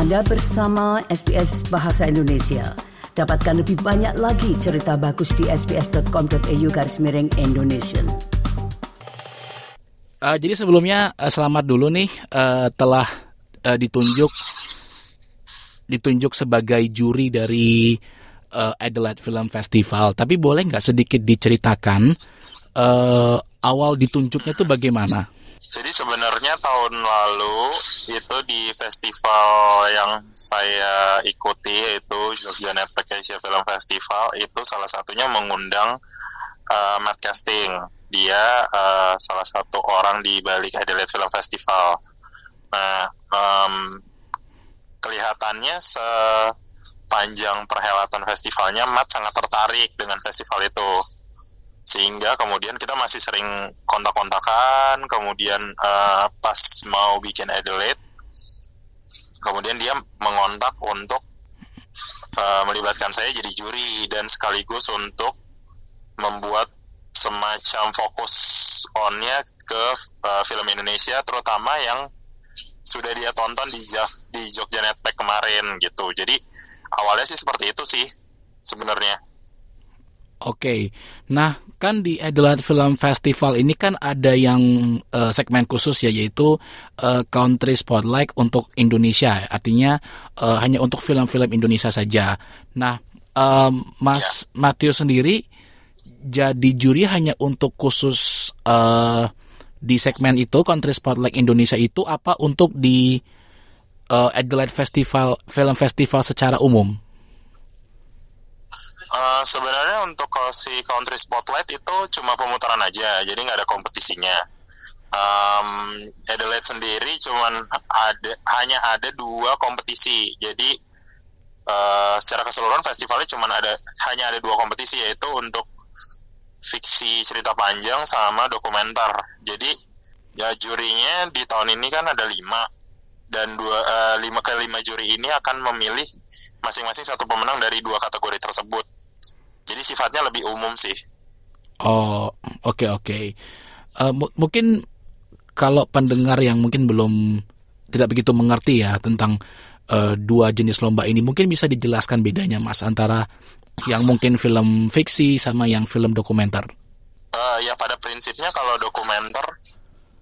Anda bersama SBS Bahasa Indonesia. Dapatkan lebih banyak lagi cerita bagus di sbs.com.au garis miring Indonesia. Uh, jadi sebelumnya uh, selamat dulu nih uh, telah uh, ditunjuk ditunjuk sebagai juri dari uh, Adelaide Film Festival. Tapi boleh nggak sedikit diceritakan uh, awal ditunjuknya itu bagaimana? Jadi sebenarnya tahun lalu itu di festival yang saya ikuti yaitu Jogja Network Asia Film Festival itu salah satunya mengundang uh, Matt Casting dia uh, salah satu orang di balik Adelaide Film Festival. Nah, um, kelihatannya sepanjang perhelatan festivalnya Matt sangat tertarik dengan festival itu. Sehingga kemudian kita masih sering kontak-kontakan, kemudian uh, pas mau bikin Adelaide, kemudian dia mengontak untuk uh, melibatkan saya jadi juri dan sekaligus untuk membuat semacam fokus onnya ke uh, film Indonesia terutama yang sudah dia tonton di di Jogja Netpack kemarin gitu. Jadi awalnya sih seperti itu sih sebenarnya. Oke, nah kan di Adelaide Film Festival ini kan ada yang uh, segmen khusus ya yaitu uh, Country Spotlight untuk Indonesia, artinya uh, hanya untuk film-film Indonesia saja. Nah, um, Mas ya. Matthew sendiri jadi juri hanya untuk khusus uh, di segmen itu Country Spotlight Indonesia itu apa untuk di uh, Adelaide Festival Film Festival secara umum? Uh, sebenarnya untuk si Country Spotlight itu cuma pemutaran aja, jadi nggak ada kompetisinya. Um, Adelaide sendiri cuma ada hanya ada dua kompetisi, jadi uh, secara keseluruhan festivalnya cuma ada hanya ada dua kompetisi yaitu untuk fiksi cerita panjang sama dokumenter. Jadi ya jurinya di tahun ini kan ada lima dan dua uh, lima ke lima juri ini akan memilih masing-masing satu pemenang dari dua kategori tersebut. Jadi sifatnya lebih umum sih. Oh oke okay, oke. Okay. Uh, eh, mungkin kalau pendengar yang mungkin belum tidak begitu mengerti ya tentang uh, dua jenis lomba ini, mungkin bisa dijelaskan bedanya mas antara yang mungkin film fiksi sama yang film dokumenter? Uh, ya pada prinsipnya kalau dokumenter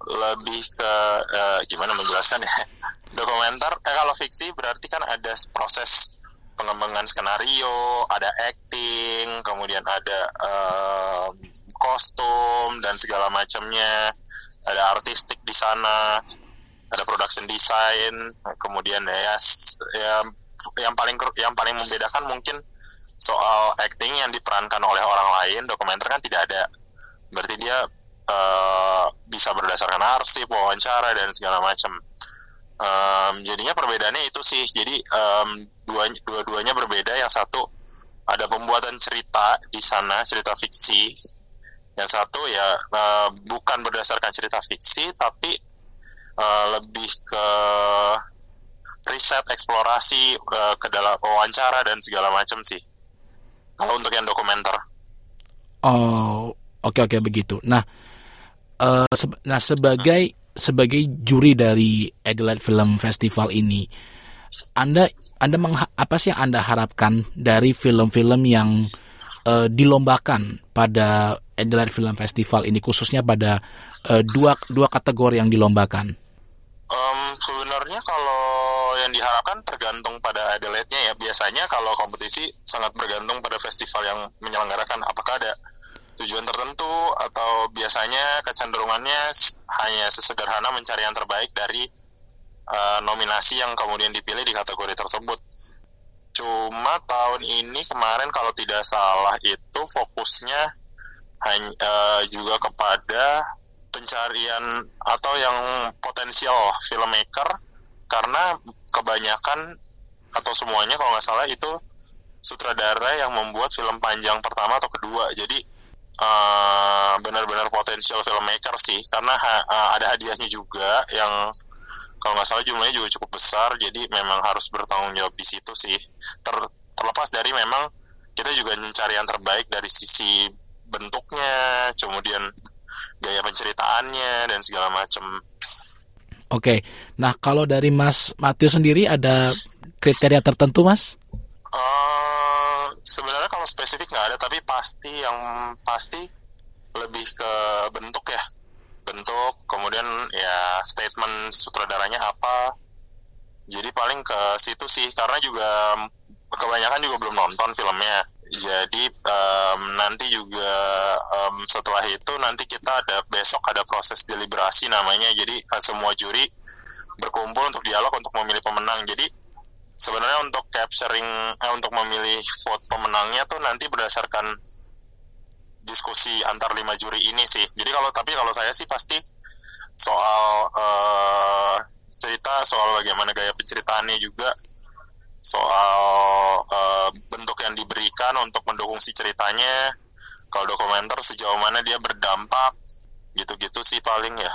lebih ke uh, gimana menjelaskan ya dokumenter eh, kalau fiksi berarti kan ada proses pengembangan skenario ada acting kemudian ada uh, kostum dan segala macamnya. Ada artistik di sana ada production design kemudian ya ya yang paling yang paling membedakan mungkin soal acting yang diperankan oleh orang lain dokumenter kan tidak ada. Berarti dia uh, bisa berdasarkan arsip wawancara dan segala macam um, jadinya perbedaannya itu sih jadi um, dua dua-duanya berbeda yang satu ada pembuatan cerita di sana cerita fiksi yang satu ya uh, bukan berdasarkan cerita fiksi tapi uh, lebih ke riset eksplorasi uh, ke dalam wawancara dan segala macam sih kalau untuk yang dokumenter. Oh, oke okay, oke okay, begitu. Nah, uh, se nah sebagai. Sebagai juri dari Adelaide Film Festival ini, Anda Anda apa sih yang Anda harapkan dari film-film yang uh, dilombakan pada Adelaide Film Festival ini khususnya pada uh, dua dua kategori yang dilombakan? Um, sebenarnya kalau yang diharapkan tergantung pada Adelaide-nya ya. Biasanya kalau kompetisi sangat bergantung pada festival yang menyelenggarakan apakah ada tujuan tertentu atau biasanya kecenderungannya hanya sesederhana mencari yang terbaik dari uh, nominasi yang kemudian dipilih di kategori tersebut. Cuma tahun ini kemarin kalau tidak salah itu fokusnya hanya uh, juga kepada pencarian atau yang potensial filmmaker karena kebanyakan atau semuanya kalau nggak salah itu sutradara yang membuat film panjang pertama atau kedua jadi uh, benar-benar potensial filmmaker sih karena ha, uh, ada hadiahnya juga yang kalau nggak salah jumlahnya juga cukup besar jadi memang harus bertanggung jawab di situ sih Ter, terlepas dari memang kita juga mencari yang terbaik dari sisi bentuknya kemudian gaya penceritaannya dan segala macam. Oke, nah kalau dari Mas Matthew sendiri ada kriteria tertentu, Mas? Sebenarnya kalau spesifik nggak ada, tapi pasti yang pasti lebih ke bentuk ya, bentuk, kemudian ya statement sutradaranya apa. Jadi paling ke situ sih, karena juga kebanyakan juga belum nonton filmnya. Jadi um, nanti juga um, setelah itu nanti kita ada besok ada proses deliberasi namanya. Jadi uh, semua juri berkumpul untuk dialog untuk memilih pemenang. Jadi sebenarnya untuk capturing eh, untuk memilih vote pemenangnya tuh nanti berdasarkan diskusi antar lima juri ini sih. Jadi kalau tapi kalau saya sih pasti soal uh, cerita soal bagaimana gaya penceritaannya juga soal uh, bentuk yang diberikan untuk mendukung si ceritanya kalau dokumenter sejauh mana dia berdampak gitu-gitu sih paling ya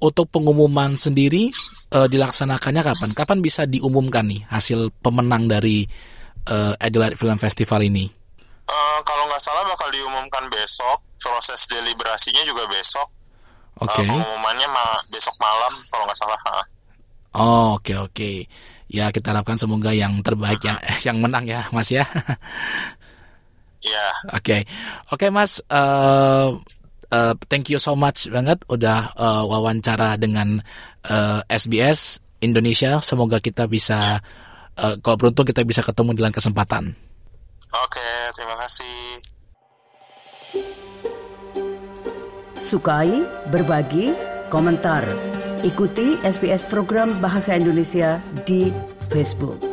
untuk pengumuman sendiri uh, dilaksanakannya kapan kapan bisa diumumkan nih hasil pemenang dari uh, Adelaide Film Festival ini uh, kalau nggak salah bakal diumumkan besok proses deliberasinya juga besok Oke. Okay. Uh, pengumumannya ma besok malam kalau nggak salah. Oh oke okay, oke. Okay ya kita harapkan semoga yang terbaik yang yang menang ya Mas ya. Iya. Oke okay. oke okay, Mas. Uh, uh, thank you so much banget udah uh, wawancara dengan uh, SBS Indonesia. Semoga kita bisa uh, kalau beruntung kita bisa ketemu dalam kesempatan. Oke, terima kasih. Sukai, berbagi, komentar. Ikuti SBS program Bahasa Indonesia di Facebook.